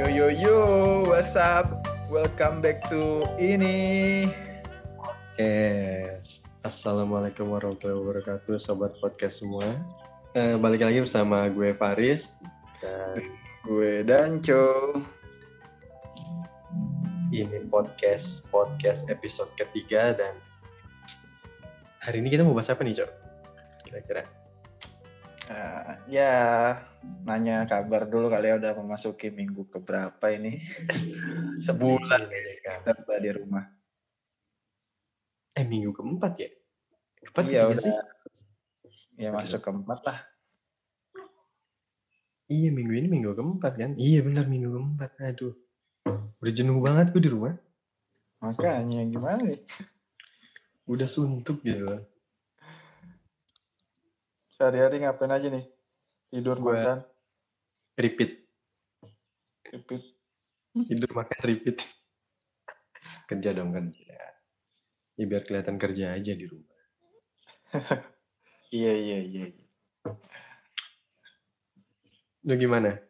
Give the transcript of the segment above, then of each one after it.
Yo yo yo, what's up? Welcome back to ini. Oke, assalamualaikum warahmatullahi wabarakatuh, sobat podcast semua. Eh, balik lagi bersama gue Faris dan Gue Danco. ini podcast podcast episode ketiga dan hari ini kita mau bahas apa nih, Cok? Kira-kira? Ah, ya, nanya kabar dulu kali ya udah memasuki minggu keberapa ini? Sebulan Iya, kan? kita di rumah. Eh, minggu keempat ya? Keempat Iya ketiga udah. sih? Ya masuk keempat lah. Iya, minggu ini minggu keempat kan? Iya benar minggu keempat. Aduh, udah jenuh banget gue di rumah. Makanya gimana? Udah suntuk gitu. Sehari-hari ngapain aja nih? Tidur Gua- makan, Repeat, repeat. tidur makan repeat. kerja dong kerja. Ya biar kelihatan kerja aja di rumah. Iya iya iya. iya. Lu gimana?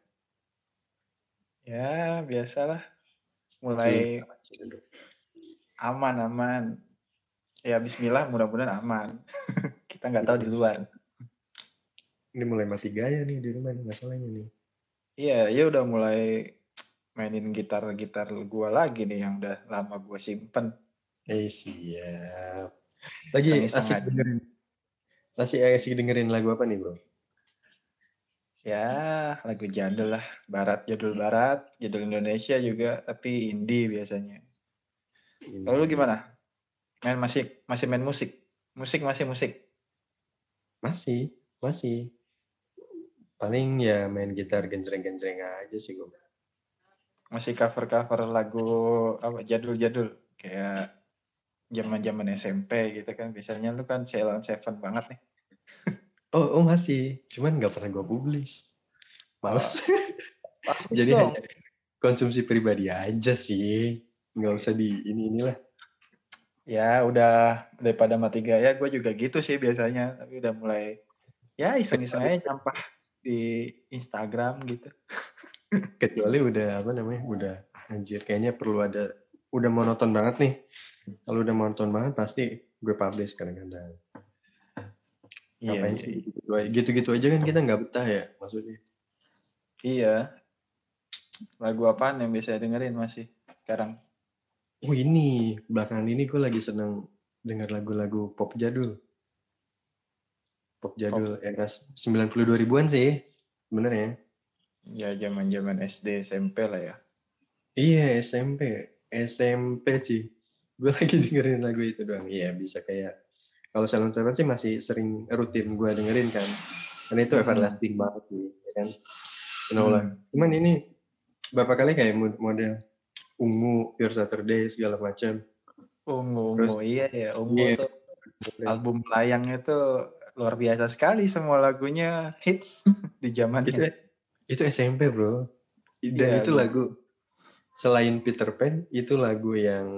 Ya biasalah. Mulai Iya. aman aman. Ya Bismillah mudah-mudahan aman. Kita nggak tahu di luar. Ini mulai mati gaya nih di rumah nih masalahnya nih. Iya, ya udah mulai mainin gitar-gitar gua lagi nih yang udah lama gua simpen. Eh siap. Lagi asik dengerin. Asik asik dengerin lagu apa nih bro? Ya, lagu jadul lah. Barat, jadul barat, jadul Indonesia juga, tapi indie biasanya. Lalu lu gimana? Main masih masih main musik? Musik masih musik. Masih, masih. Paling ya main gitar genjreng-genjreng aja sih gue. Masih cover-cover lagu apa jadul-jadul kayak zaman-zaman SMP gitu kan. Biasanya lu kan Ceylon Seven banget nih. Oh, oh masih. Cuman nggak pernah gue publish. Males. Bagus Jadi dong. hanya konsumsi pribadi aja sih. Nggak usah di ini inilah. Ya udah daripada mati gaya gue juga gitu sih biasanya tapi udah mulai ya iseng-iseng aja nyampah di Instagram gitu. Kecuali udah apa namanya? Udah anjir kayaknya perlu ada udah monoton banget nih. Kalau udah monoton banget pasti gue publish kadang-kadang. Iya, Ngapain iya, sih gitu-gitu aja. Gitu-gitu aja kan kita nggak betah ya maksudnya. iya. Lagu apaan yang bisa dengerin masih sekarang? Oh ini belakangan ini gue lagi seneng denger lagu-lagu pop jadul. Pop jadul era 92 ribuan sih sebenarnya. Ya zaman-zaman SD SMP lah ya. Iya SMP, SMP sih. Gue lagi dengerin lagu itu doang. Iya bisa kayak kalau Salon Seven sih masih sering rutin gue dengerin kan. Karena itu Hmm. everlasting banget nih, ya kan. Enola. Hmm. Cuman ini beberapa kali kayak mod- model ungu, Pure Saturday segala macam. Ungu, Terus- ungu iya ya. Ungu Iya. tuh album layangnya tuh luar biasa sekali semua lagunya hits di Itu zamannya. itu SMP bro. Dan Iya, itu lagu selain Peter Pan itu lagu yang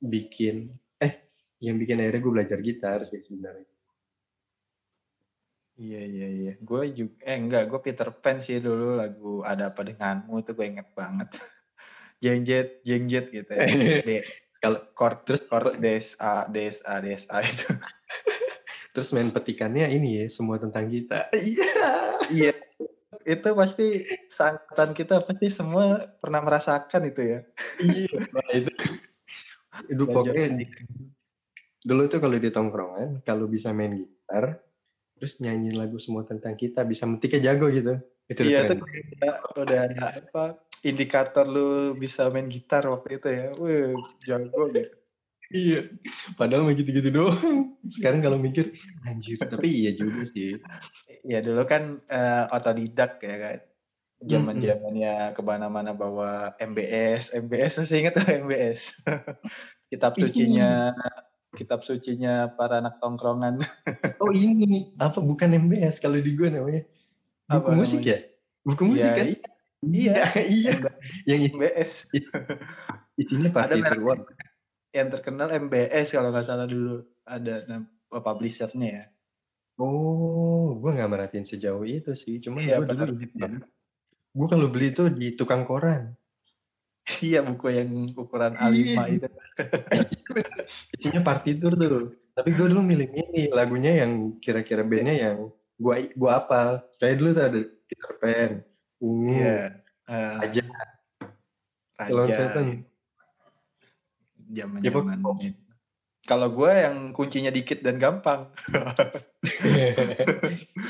bikin eh yang bikin akhirnya gue belajar gitar sih sebenarnya. Iya iya iya. Gue juga eh enggak, gue Peter Pan sih dulu lagu ada apa denganmu itu gue inget banget. jengjet jengjet gitu ya. Kalau chord terus chord desa desa desa itu. Terus main petikannya ini ya semua tentang kita. Iya. iya. Itu pasti sangkatan kita pasti semua pernah merasakan itu ya. Iya. Nah, itu itu pokoknya dulu tuh kalau di tongkrongan kalau bisa main gitar terus nyanyi lagu semua tentang kita bisa metiknya jago gitu. Itu Iya itu udah, udah apa indikator lu bisa main gitar waktu itu ya. Wih, jago deh. Iya. Padahal mah gitu-gitu doang. Sekarang kalau mikir, anjir. Tapi iya juga sih. Ya dulu kan eh, otodidak ya kan. Zaman zamannya ke mana-mana bawa MBS, MBS masih inget tuh MBS. kitab sucinya, kitab sucinya para anak tongkrongan. Oh ini, apa bukan MBS kalau di gue namanya? Buku Apa musik namanya? ya? Buku musik Ya, kan? iya, iya. iya. Yang MBS isinya merek- terwar. Yang terkenal MBS kalau nggak salah dulu ada publishernya ya. Oh, gue nggak merhatiin sejauh itu sih. Cuma Iya, gue dulu banget. gue kalau beli itu di tukang koran iya buku yang ukuran A5 Iya. itu isinya partitur tuh tapi gue dulu milih-milih lagunya yang kira-kira bandnya yang gua gua apal kayak dulu tuh ada Peter Pan ungu iya Eh, aja raja setan. Zaman Ya, zaman pokok- kalau gue yang kuncinya dikit dan gampang.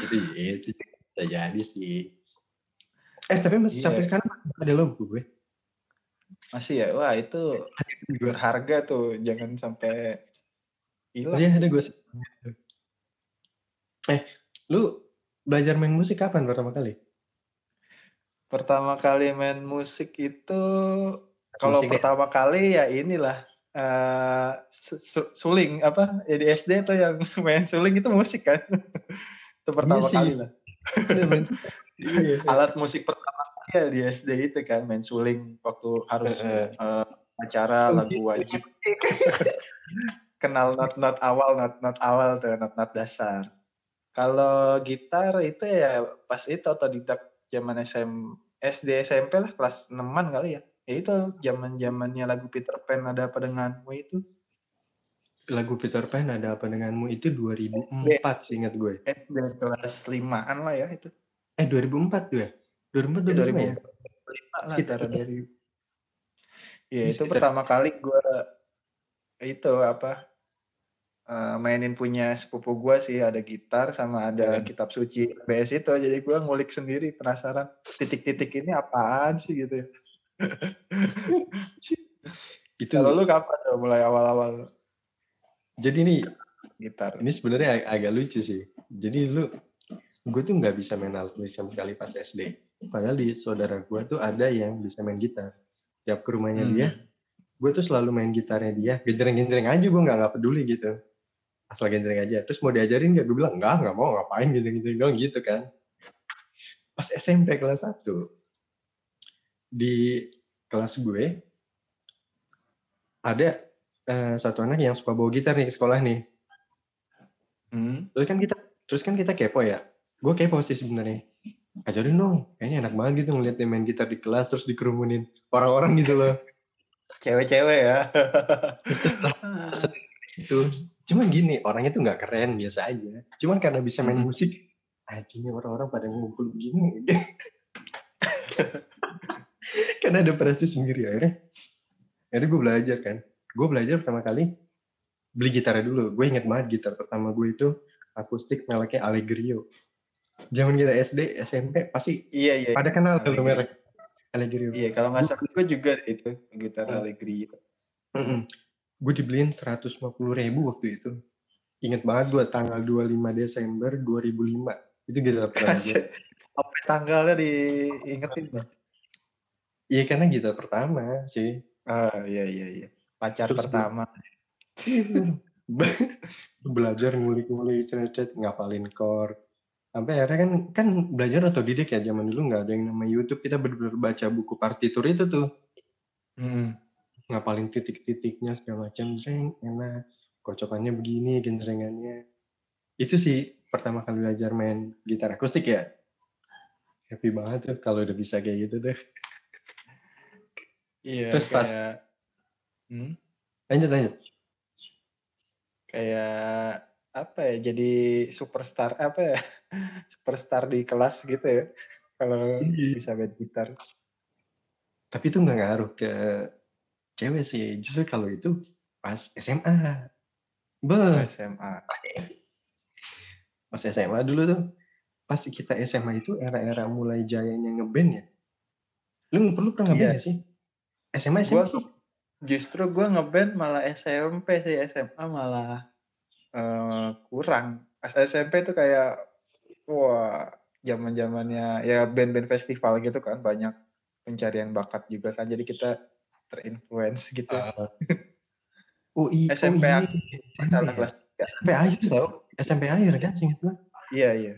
Itu itu bisa jadi sih. Eh tapi masih Iya. sampai sekarang masih ada logo gue masih ya? Wah itu berharga tuh. Jangan sampai hilang. Iya ada gue. Eh, lu belajar main musik kapan pertama kali? pertama kali main musik itu kalau ya? pertama kali ya inilah eh, su- su- suling apa ya di SD tuh yang main suling itu musik kan? Itu pertama sih. kali lah. Iya. alat musik pertama kali ya di SD itu kan main suling waktu harus eh, acara lagu wajib. Kenal not-not awal not-not awal tuh not-not dasar. Kalau gitar itu ya pas itu otodidak zaman SM SD SMP lah kelas 6 kali ya ya itu zaman zamannya lagu Peter Pan ada apa denganmu itu Lagu Peter Pan ada apa denganmu itu 2004 sih ingat gue. SD kelas 5an lah ya itu Eh 2004 tuh ya? 2004 Ya, 2005 ya? 2005 lah Sekitar antara dari ya itu sekitar- pertama kali gue itu apa eh, mainin punya sepupu gue sih ada gitar sama ada Hmm. kitab suci BS itu jadi gue ngulik sendiri penasaran titik-titik ini apaan sih gitu ya. Itu kalau lu kapan tuh mulai awal-awal jadi nih gitar ini sebenarnya ag- agak lucu sih. Jadi lu gue tuh nggak bisa main alat musik sama sekali pas SD. Padahal di saudara gue tuh ada yang bisa main gitar. Tiap ke rumahnya Hmm. dia, gue tuh selalu main gitarnya dia. Genjreng-genjreng aja gue nggak nggak peduli gitu. Asal genjreng aja. Terus mau diajarin nggak? Gue bilang enggak, nggak mau ngapain gitu-gitu doang gitu kan. Pas SMP kelas 1 di kelas gue ada eh, satu anak yang suka bawa gitar nih ke sekolah nih. Hmm. terus kan kita terus kan kita kepo ya. Gue kepo sih sebenarnya. Ajarin dong kayaknya enak banget gitu ngeliat dia main gitar di kelas terus dikerumunin orang-orang gitu loh. Cewek-cewek ya. Itu. Cuman gini orangnya tuh nggak keren biasa aja. Cuman karena bisa main Hmm. musik anjingnya orang-orang pada ngumpul begini karena ada prestasi sendiri akhirnya. Akhirnya gue belajar kan. Gue belajar pertama kali beli gitarnya dulu. Gue inget banget gitar pertama gue itu akustik mereknya Allegrio. Zaman kita SD SMP pasti iya iya. pada kenal tuh Allegrio. merek Allegrio. Iya kalau nggak salah gue juga itu gitar Hmm. Allegri Mm-mm. gue dibeliin 150 ribu waktu itu. Inget banget gue tanggal 25 Desember 2005 itu gitar pertama gue apa tanggalnya diingetin bang iya karena gitar pertama sih. Ah iya iya iya. Pacar Terus pertama. Belajar ngulik-ngulik cet ngapalin chord. Sampai akhirnya kan kan belajar otodidak ya zaman dulu nggak ada yang nama YouTube. Kita benar-benar baca buku partitur itu tuh. Hmm. ngapalin titik-titiknya segala macam jreng enak. Kocokannya begini genjrengannya itu sih pertama kali belajar main gitar akustik ya. Happy banget tuh kalau udah bisa kayak gitu deh Iya, Terus pas- kayak hmm, lanjut lanjut kayak apa ya? Jadi superstar apa ya? Superstar di kelas gitu ya. Kalau Iya. bisa main gitar. tapi itu nggak ngaruh ke cewek sih justru kalau itu pas SMA Beh, SMA. pas SMA dulu tuh pas kita SMA itu era-era mulai jayanya ngeband ya lu perlu pernah ngeband Iya. nggak sih SMA Gua SMA sih justru gue ngeband malah SMP sih SMA malah eh, kurang. Pas SMP tuh kayak wah zaman zamannya ya band-band festival gitu kan banyak pencarian bakat juga kan jadi kita terinfluence gitu. Ah. oh iya SMP oh, iya. Masalah SMP ya? kelas tiga. SMP akhir tau SMP akhir kan singkat gue Iya iya.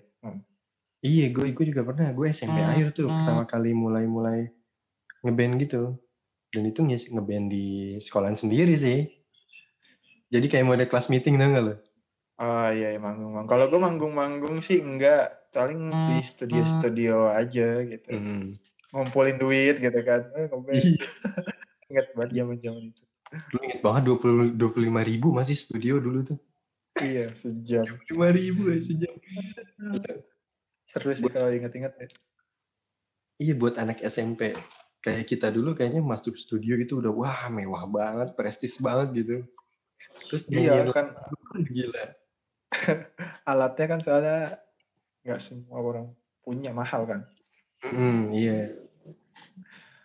iya gue gue juga pernah gue SMP akhir tuh pertama kali mulai-mulai ngeband gitu dan itu ngeband di sekolahan sendiri sih jadi kayak model kelas meeting tau gak lo Oh iya, iya manggung-manggung. Kalau gue manggung-manggung sih enggak, paling di studio-studio aja gitu. Hmm. ngumpulin duit gitu kan. Eh. Iya. Ingat banget zaman-zaman itu. Dulu inget banget dua puluh dua puluh lima ribu masih studio dulu tuh. Iya, sejam. Lima ribu ya sejam. Seru sih kalau inget-inget ya. Iya buat anak SMP kayak kita dulu kayaknya masuk studio itu udah wah mewah banget, prestis banget gitu. Terus Iya kan lagu gila. alatnya kan soalnya nggak semua orang punya mahal kan. Hmm, iya.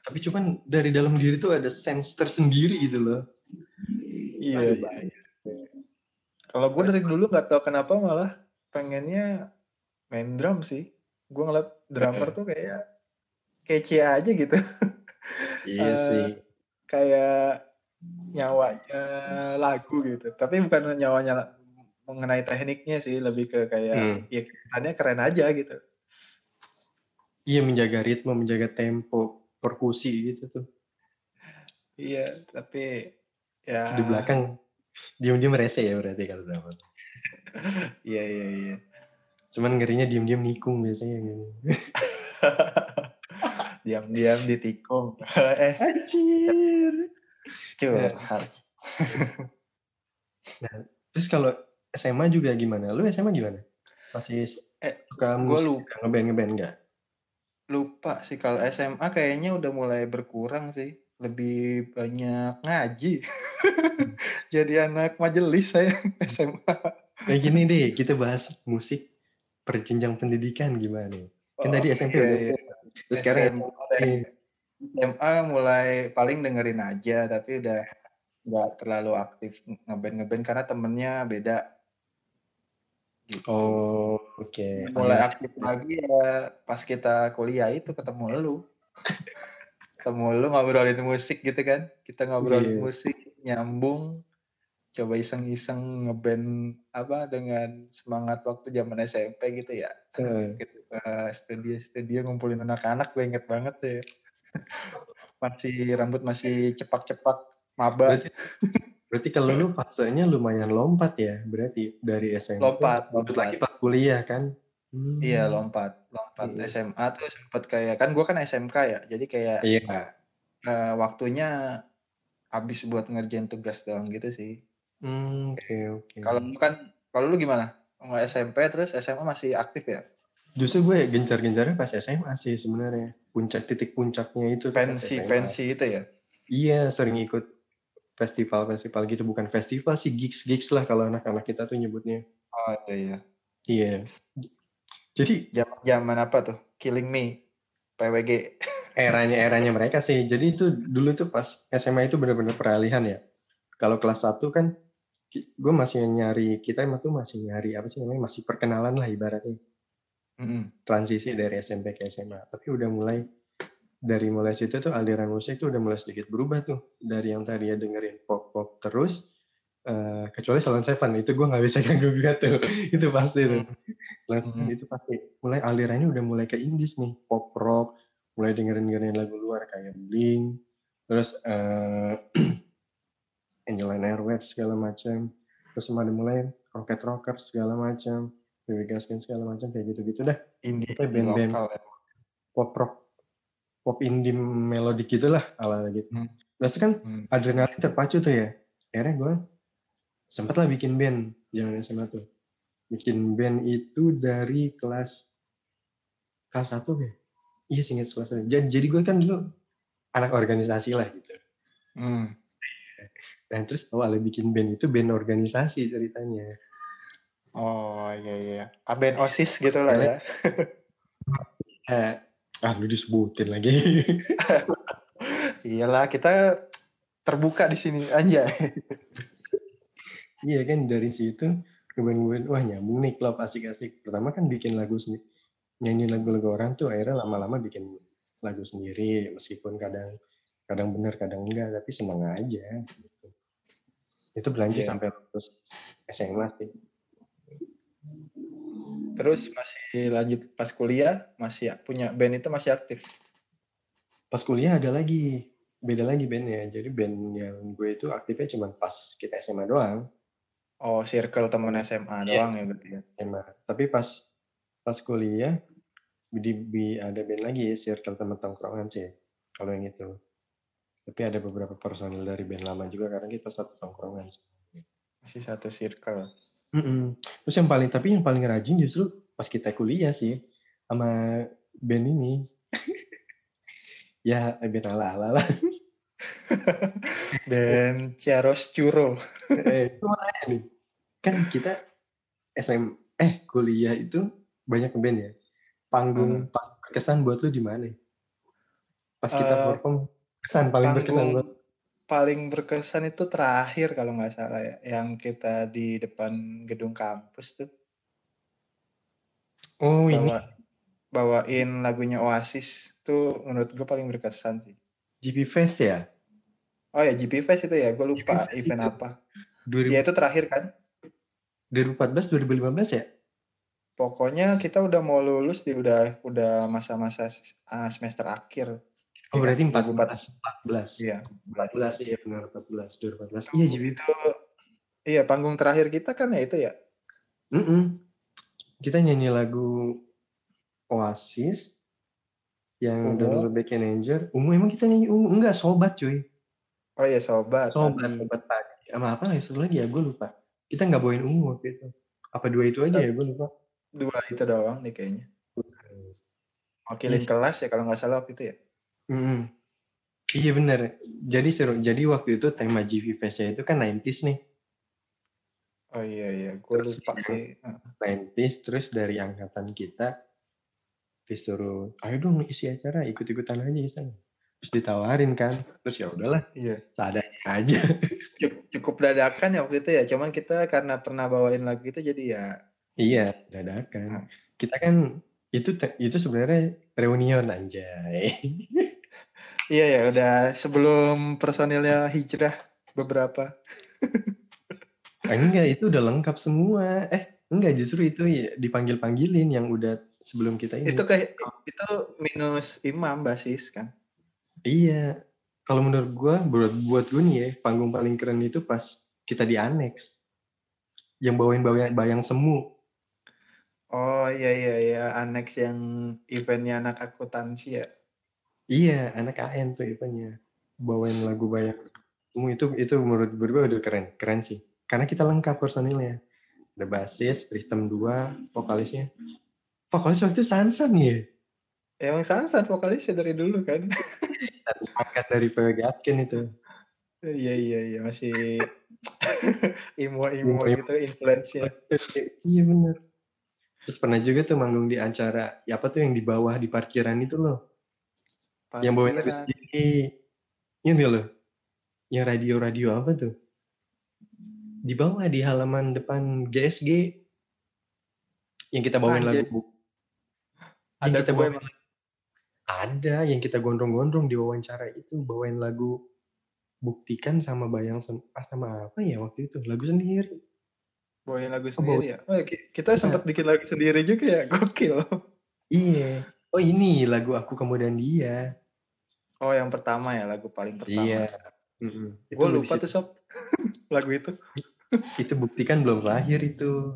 Tapi cuman dari dalam diri tuh ada sense tersendiri gitu loh. Iya. Iya. bahaya. Kalau gue dari dulu nggak tahu kenapa malah pengennya main drum sih. Gue ngeliat drummer tuh kayak kece aja gitu. Iya sih. kayak nyawanya lagu gitu. Tapi bukan nyawanya mengenai tekniknya sih, lebih ke kayak Hmm. ya kelihatannya keren aja gitu. Iya menjaga ritme, menjaga tempo, perkusi gitu tuh. Iya, tapi ya Di belakang diam-diam rese ya berarti kalau drummer. Iya iya iya. Cuman ngerinya diam-diam nikung biasanya gitu. Diam-diam ditikung. eh, Anjir. curhat. Terus kalau SMA juga gimana? Lu SMA gimana? Masih Eh, suka gua musik, lupa. ngeband ngeband enggak? Lupa sih kalau SMA kayaknya udah mulai berkurang sih. Lebih banyak ngaji. Jadi anak majelis saya SMA. Kayak gini deh, kita bahas musik perjenjang pendidikan gimana? Kan tadi Oh, SMP iya, udah. iya. Terus sekarang SMA. SMA mulai paling dengerin aja tapi udah nggak terlalu aktif ngeband ngeband karena temennya beda gitu. Oh, oke. mulai Akhirnya- aktif lagi ya pas kita kuliah itu ketemu lu ketemu lu ngobrolin musik gitu kan kita ngobrolin Iya. musik nyambung coba iseng-iseng ngeband apa dengan semangat waktu zaman SMP gitu ya Eh, gitu ke studio-studio ngumpulin anak-anak gue inget banget ya masih rambut masih cepak-cepak maba Berarti, berarti kalau lu fasenya lumayan lompat ya, berarti dari SMA. Lompat, lompat. lagi pas kuliah kan? Hmm. iya lompat lompat Iya. SMA tuh sempet kayak kan gue kan SMK ya jadi kayak Iya. eh, waktunya habis buat ngerjain tugas doang gitu sih. Hmm, Oke, oke. Kalau lu kan, kalau lu gimana? Nggak SMP terus SMA masih aktif ya? Justru gue gencar-gencarnya pas SMA sih sebenarnya. Puncak titik puncaknya itu Pensi, pensi itu ya? Iya, sering ikut festival-festival gitu, bukan festival sih, gigs-gigs lah kalau anak-anak kita tuh nyebutnya. Oh iya iya. Iya. Jadi Zaman zaman apa tuh? Killing Me, PWG. eranya-eranya mereka sih. Jadi itu dulu tuh pas SMA itu benar-benar peralihan ya. Kalau kelas 1 kan gue masih nyari kita emang tuh masih nyari apa sih namanya masih perkenalan lah ibaratnya Transisi dari SMP ke SMA. Tapi udah mulai dari mulai situ tuh aliran musik tuh udah mulai sedikit berubah tuh. Dari yang tadi ya dengerin pop pop terus eh, kecuali Salon Seven. Itu gue nggak bisa ganggu gugat tuh. Itu pasti tuh. Salon Seven Hmm. itu pasti. Mulai alirannya udah mulai ke indies nih. Pop rock mulai dengerin dengerin lagu luar kayak Blink terus eh Angelina Airwaves segala macam terus ada mulai Rocket Rocker segala macam Baby Gaskin segala macam kayak gitu-gitu dah Indie, Kayak indie band-band. lokal ya. pop rock pop indie melodik gitulah ala gitu. Hmm. Terus kan Hmm. adrenalin terpacu tuh ya. Akhirnya gue sempet lah bikin band zaman SMA tuh. Bikin band itu dari kelas kelas satu ya. Iya singkat kelas satu. Jadi, jadi gue kan dulu anak organisasi lah gitu. Hmm. Dan terus awalnya bikin band itu band organisasi ceritanya. Oh iya iya. Band OSIS gitu lah ya. Eh, ah lu disebutin lagi. Iyalah kita terbuka di sini aja. Iya kan dari situ ngeband-ngeband wah nyambung nih klub asik-asik. Pertama kan bikin lagu sendiri, nyanyi lagu-lagu orang tuh akhirnya lama-lama bikin lagu sendiri meskipun kadang kadang benar kadang enggak tapi seneng aja gitu. Itu berlanjut Iya. sampai terus SMA sih. Terus masih lanjut pas kuliah masih punya band itu masih aktif. Pas kuliah ada lagi beda lagi bandnya. Jadi band yang gue itu aktifnya cuma pas kita SMA doang. Oh, circle teman SMA Iya. doang ya berarti ya. SMA. Tapi pas pas kuliah di, di ada band lagi ya, circle teman tongkrongan sih kalau yang itu tapi ada beberapa personil dari band lama juga karena kita satu tongkrongan masih satu circle mm -mm. terus yang paling tapi yang paling rajin justru pas kita kuliah sih sama band ini ya band ala ala lah band Ciaros Curo eh, nih kan kita SM eh kuliah itu banyak band ya panggung hmm. berkesan buat lu di mana? Pas kita uh, perform, kesan paling berkesan buat paling berkesan itu terakhir kalau nggak salah ya, yang kita di depan gedung kampus tuh. Oh Bawa, ini. Bawain lagunya Oasis tuh menurut gue paling berkesan sih. GP Fest ya? Oh ya GP Fest itu ya, gue lupa event itu. apa. 2000... Ya itu terakhir kan? 2014 2015 ya? Pokoknya kita udah mau lulus di udah udah masa-masa uh, semester akhir. Oh, ya, berarti 14 14. Iya, 14 iya benar 14 2014. Iya, jadi itu Iya, panggung terakhir kita kan ya itu ya. Mm -mm. Kita nyanyi lagu Oasis yang udah Back and Angel. Ungu emang kita nyanyi Ungu enggak sobat cuy. Oh iya sobat. Sobat tadi. sobat pagi. Sama apa lagi satu lagi ya gue lupa. Kita nggak bawain Ungu waktu itu. Apa dua itu aja ya gue lupa dua itu doang nih kayaknya wakilin kelas ya kalau nggak salah waktu itu ya mm. iya bener. Jadi seru. Jadi waktu itu tema GV Fest itu kan 90s nih. Oh iya iya. Gue lupa sih. 90s terus dari angkatan kita disuruh ayo dong isi acara ikut-ikutan aja iseng. Terus ditawarin kan. Terus ya udahlah iya. seadanya aja. Cukup dadakan ya waktu itu ya. Cuman kita karena pernah bawain lagu itu jadi ya Iya, dadakan. Nah. Kita kan itu itu sebenarnya reunion anjay. iya ya, udah sebelum personilnya hijrah beberapa. ah, enggak, itu udah lengkap semua. Eh, enggak justru itu ya dipanggil-panggilin yang udah sebelum kita ini. Itu kayak itu minus imam basis kan. Iya. Kalau menurut gua buat buat gue nih ya, panggung paling keren itu pas kita di annex. Yang bawain bayang, bayang semu Oh iya iya iya annex yang eventnya anak akuntansi ya. Iya anak AN tuh eventnya bawain lagu banyak. Semua itu itu menurut gue udah keren keren sih. Karena kita lengkap personilnya. Ada basis, ritme dua, vokalisnya. Vokalis waktu itu Sansan ya. Emang Sansan vokalisnya dari dulu kan. Angkat dari Pegatkin itu. Iya iya iya masih imo-imo gitu influence-nya. Iya benar Terus pernah juga tuh manggung di acara, ya apa tuh yang di bawah di parkiran itu loh. Yang bawa terus ini. Ingat gak lo? Yang radio-radio apa tuh? Di bawah di halaman depan GSG. Yang kita bawain Anjir. lagu. Ada kita bawain, Ada yang kita gondrong-gondrong di wawancara itu bawain lagu buktikan sama bayang ah, sama apa ya waktu itu lagu sendiri Bawain lagu oh, sendiri ya? Oh, kita sempat bikin lagu sendiri juga ya, gokil. Iya. Oh ini lagu Aku Kemudian Dia. Oh yang pertama ya, lagu paling pertama. Iya. Mm-hmm. Gue lupa tuh sob, lagu itu. itu buktikan belum lahir itu.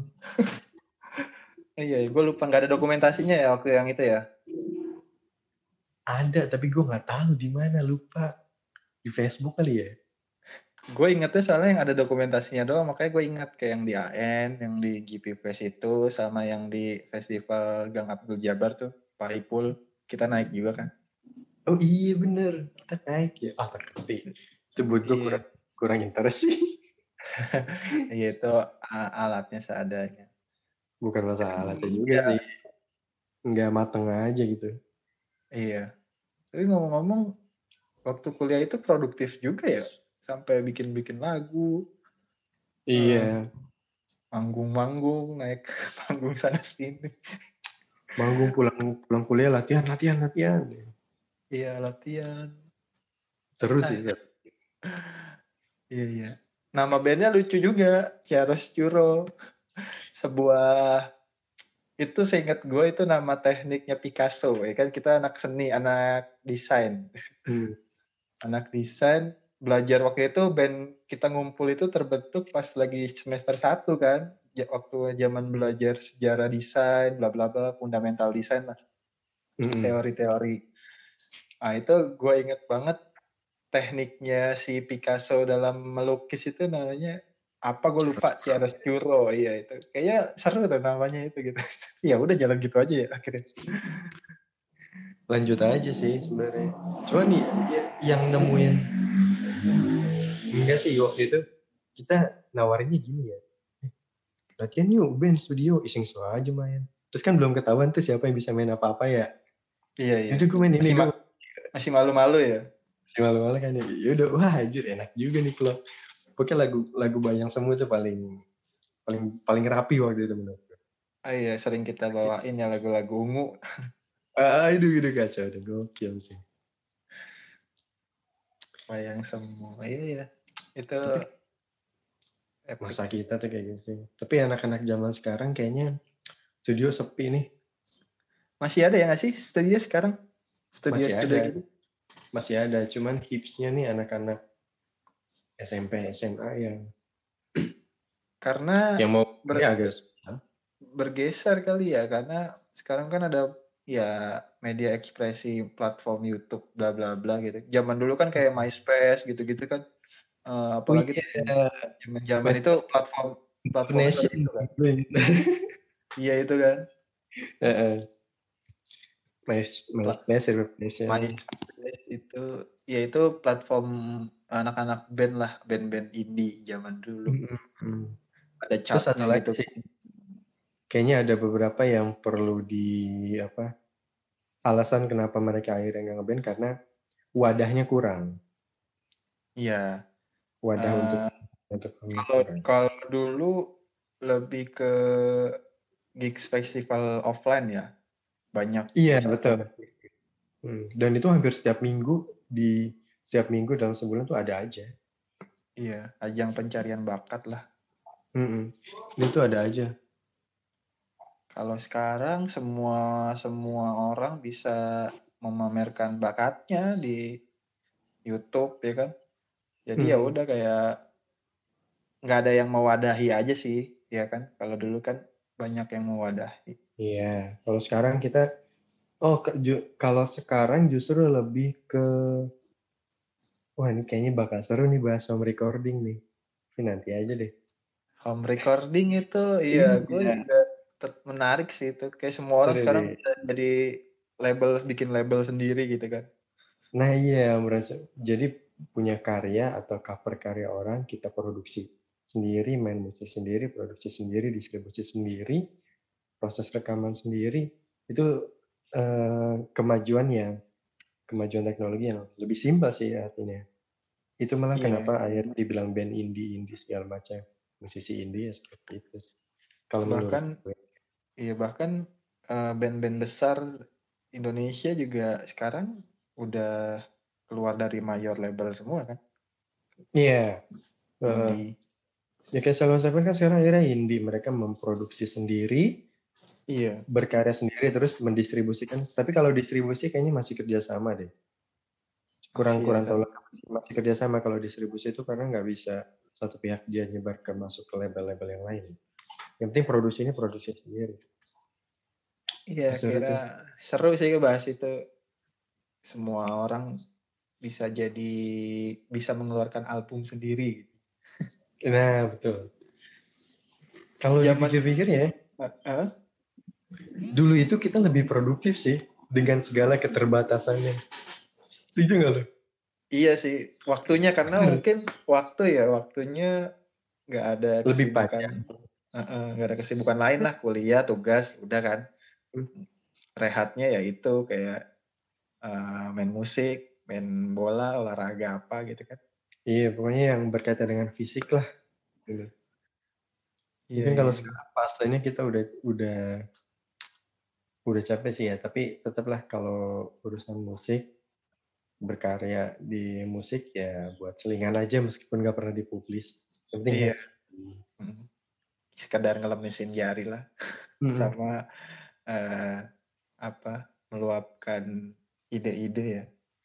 iya, gue lupa nggak ada dokumentasinya ya waktu yang itu ya. Ada, tapi gue nggak tahu di mana lupa. Di Facebook kali ya gue ingetnya soalnya yang ada dokumentasinya doang makanya gue ingat kayak yang di AN yang di GP Fest itu sama yang di festival Gang Abdul Jabar tuh Pak Ipul kita naik juga kan oh iya bener kita naik ya ah tapi itu buat gue iya. kurang kurang interest sih iya itu alatnya seadanya bukan masalah alatnya juga ya. sih nggak mateng aja gitu iya tapi ngomong-ngomong waktu kuliah itu produktif juga ya sampai bikin-bikin lagu. Iya. Manggung-manggung, naik panggung sana sini. Manggung pulang pulang kuliah latihan, latihan, latihan. Iya, latihan. Terus sih. Ya. iya, iya. Nama bandnya lucu juga, Ciaros Curo. Sebuah itu seingat gue itu nama tekniknya Picasso ya kan kita anak seni anak desain hmm. anak desain belajar waktu itu band kita ngumpul itu terbentuk pas lagi semester satu kan waktu zaman belajar sejarah desain bla bla bla fundamental desain lah teori-teori. Nah itu gue inget banget tekniknya si Picasso dalam melukis itu namanya apa gue lupa chiaroscuro. Iya itu kayaknya seru deh namanya itu gitu. Ya udah jalan gitu aja ya akhirnya. Lanjut aja sih sebenarnya. Cuma nih ya, yang nemuin enggak sih waktu itu kita nawarinnya gini ya. Eh, latihan yuk band studio iseng aja main. Terus kan belum ketahuan tuh siapa yang bisa main apa-apa ya. Iya iya. Jadi gue main ini masih, masih malu-malu ya masih malu-malu kan ya ya udah wah anjir enak juga nih klub pokoknya lagu lagu bayang semua itu paling paling paling rapi waktu itu menurut gue. Ah iya sering kita bawain ya lagu-lagu ungu. ah itu gitu kacau itu gokil sih. Bayang semua iya ya. Itu Tapi, masa kita tuh kayak gitu sih. Tapi anak-anak zaman sekarang kayaknya studio sepi nih. Masih ada ya nggak sih studio sekarang? Studio Masih studio ada. gitu. Masih ada, cuman hipsnya nih anak-anak SMP, SMA yang Karena yang mau ber- ini agak bergeser kali ya karena sekarang kan ada ya media ekspresi platform YouTube bla bla bla gitu. Zaman dulu kan kayak MySpace gitu-gitu kan. Eh, apalagi Oh iya, zaman-zaman itu platform platform Nation. itu kan. Iya itu kan. My- MySpace, Reputation. MySpace itu ya itu platform anak-anak band lah, band-band indie zaman dulu. Hmm. Ada chartnya lagi gitu. sih. Kayaknya ada beberapa yang perlu di apa? Alasan kenapa mereka akhirnya nggak ngeband karena wadahnya kurang. Iya. Wadah Eh, untuk untuk Kalau kurang. kalau dulu lebih ke gigs festival offline ya. Banyak. Iya betul. Hmm, Dan itu hampir setiap minggu di setiap minggu dalam sebulan tuh ada aja. Iya, ajang pencarian bakat lah. Mm-mm. Itu ada aja. Kalau sekarang semua semua orang bisa memamerkan bakatnya di YouTube ya kan. Jadi ya Hmm. udah kayak nggak ada yang mewadahi aja sih, ya kan. Kalau dulu kan banyak yang mewadahi. Iya. Kalau sekarang kita, oh ke- ju- kalau sekarang justru lebih ke, wah ini kayaknya bakal seru nih bahas home recording nih. Tapi nanti aja deh. Home recording itu iya gue Iya. juga menarik sih itu. Kayak semua orang Seru sekarang jadi label bikin label sendiri gitu kan. Nah iya, merasa jadi punya karya atau cover karya orang kita produksi sendiri, main musik sendiri, produksi sendiri, distribusi sendiri, proses rekaman sendiri itu eh, kemajuan yang kemajuan teknologi yang lebih simpel sih artinya. Itu malah Iya. kenapa akhirnya dibilang band indie, indie segala macam, musisi indie ya seperti itu. Kalau Bahkan iya bahkan eh, band-band besar Indonesia juga sekarang udah keluar dari mayor label semua kan. Iya. Eh, Indie. ya kayak Salon Seven kan sekarang akhirnya indie, mereka memproduksi sendiri, Iya. berkarya sendiri terus mendistribusikan. Tapi kalau distribusi kayaknya masih kerjasama deh. Kurang Masih kurang ya, tahu lah. masih kerjasama kalau distribusi itu karena nggak bisa satu pihak dia nyebar ke masuk ke label-label yang lain. Yang penting produksinya produksi sendiri. Iya, kira seru sih bahas itu. Semua orang bisa jadi bisa mengeluarkan album sendiri. Nah betul. Kalau Zaman- dipikir-pikir ya, Heeh. Dulu itu kita lebih produktif sih dengan segala keterbatasannya. Setuju nggak lo? Iya sih, waktunya karena Hmm. mungkin waktu ya, waktunya nggak ada Lebih kesibukan. Heeh, nggak ada kesibukan lain lah, kuliah, tugas, udah kan. Hmm. Rehatnya ya itu kayak eh, main musik, main bola, olahraga apa gitu kan. Iya, pokoknya yang berkaitan dengan fisik lah. Gitu. Iya, Mungkin kalau iya. sekarang fasenya kita udah udah udah capek sih ya, tapi tetaplah kalau urusan musik berkarya di musik ya buat selingan aja meskipun nggak pernah dipublis. Yang penting Iya. Hmm. Sekedar ngelemisin jari lah. Mm-mm. sama eh, apa meluapkan ide-ide ya.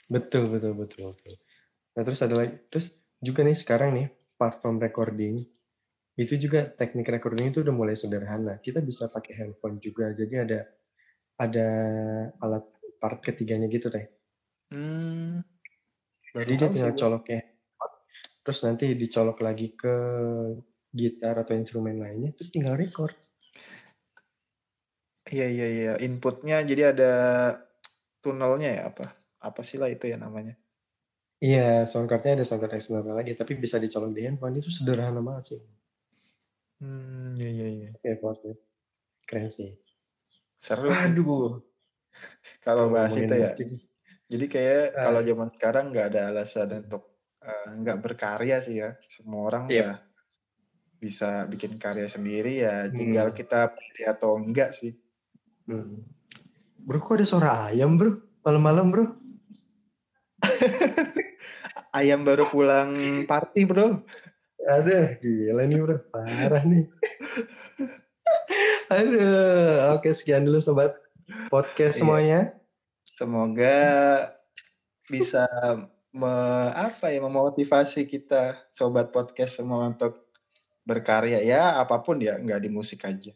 Betul, betul, betul, betul. Nah, terus ada lagi, terus juga nih sekarang nih platform recording itu juga teknik recording itu udah mulai sederhana. Kita bisa pakai handphone juga. Jadi ada ada alat part ketiganya gitu teh. Hmm. Jadi dia tinggal coloknya. Terus nanti dicolok lagi ke gitar atau instrumen lainnya, terus tinggal record. Iya iya iya, inputnya jadi ada tunnelnya ya apa? Apa sih lah itu ya namanya? Iya, soundcardnya ada soundcard eksternal lagi, tapi bisa dicolok di handphone itu sederhana banget sih. Hmm, iya iya iya. Oke, Keren sih. Seru Aduh. kalau bahas itu ya. Jadi kayak uh, kalau zaman sekarang nggak ada alasan untuk uh, nggak berkarya sih ya. Semua orang yeah. udah bisa bikin karya sendiri ya. Tinggal hmm. kita pilih atau enggak sih. Hmm. Bro, kok ada suara ayam bro? Malam-malam bro? ayam baru pulang party bro. Ada, gila nih bro, parah nih. Aduh, oke sekian dulu sobat podcast iya. semuanya. Semoga bisa me, apa ya memotivasi kita sobat podcast semua untuk berkarya ya apa pun ya nggak di musik aja.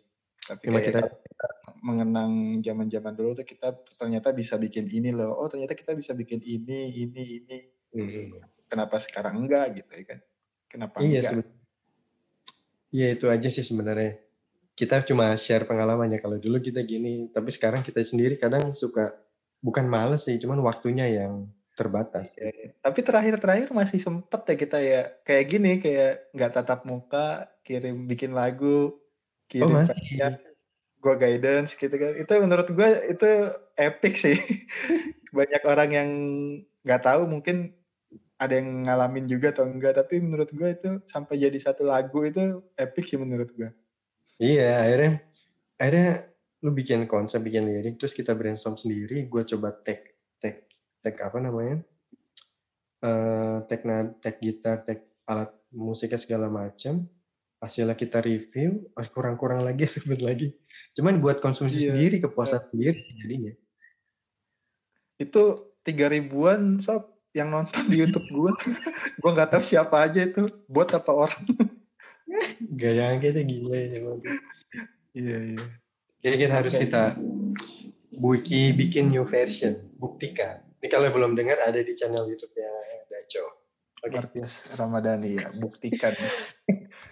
Tapi kayak kita, kita mengenang zaman-zaman dulu tuh kita ternyata bisa bikin ini loh. Oh ternyata kita bisa bikin ini, ini, ini. Hmm. Kenapa sekarang enggak gitu ya kan? Kenapa iya, enggak? Iya itu aja sih sebenarnya kita cuma share pengalamannya. Kalau dulu kita gini tapi sekarang kita sendiri kadang suka bukan males sih cuman waktunya yang terbatas. Ya, tapi terakhir-terakhir masih sempet ya kita ya kayak gini kayak nggak tatap muka kirim bikin lagu kirim oh, masih. gue guidance gitu kan. Itu menurut gue itu epic sih. Banyak orang yang nggak tahu mungkin ada yang ngalamin juga atau enggak tapi menurut gue itu sampai jadi satu lagu itu epic sih menurut gue Iya, akhirnya akhirnya lu bikin konsep, bikin lirik, terus kita brainstorm sendiri. Gue coba tag tag tag apa namanya? Uh, tag tag gitar, tag alat musiknya segala macam. Hasilnya kita review, oh, kurang-kurang lagi, ribet lagi. Cuman buat konsumsi iya. sendiri, kepuasan iya. sendiri jadinya. Itu tiga ribuan sob yang nonton di YouTube gue. gue nggak tahu siapa aja itu, buat apa orang. Gak yang kita gila ya Iya iya. Jadi kita harus kita buki bikin new version, buktikan. Ini kalau belum dengar ada di channel YouTube ya Daco. Oke. Okay. Martius Ramadhani ya, buktikan.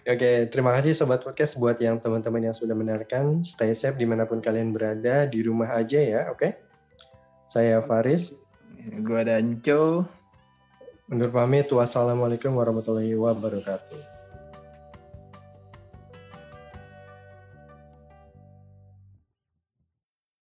Oke, okay, terima kasih Sobat Podcast buat yang teman-teman yang sudah mendengarkan. Stay safe di mana pun kalian berada, di rumah aja ya, oke? Okay? Saya Faris. Gue Danco. Undur pamit, wassalamualaikum warahmatullahi wabarakatuh.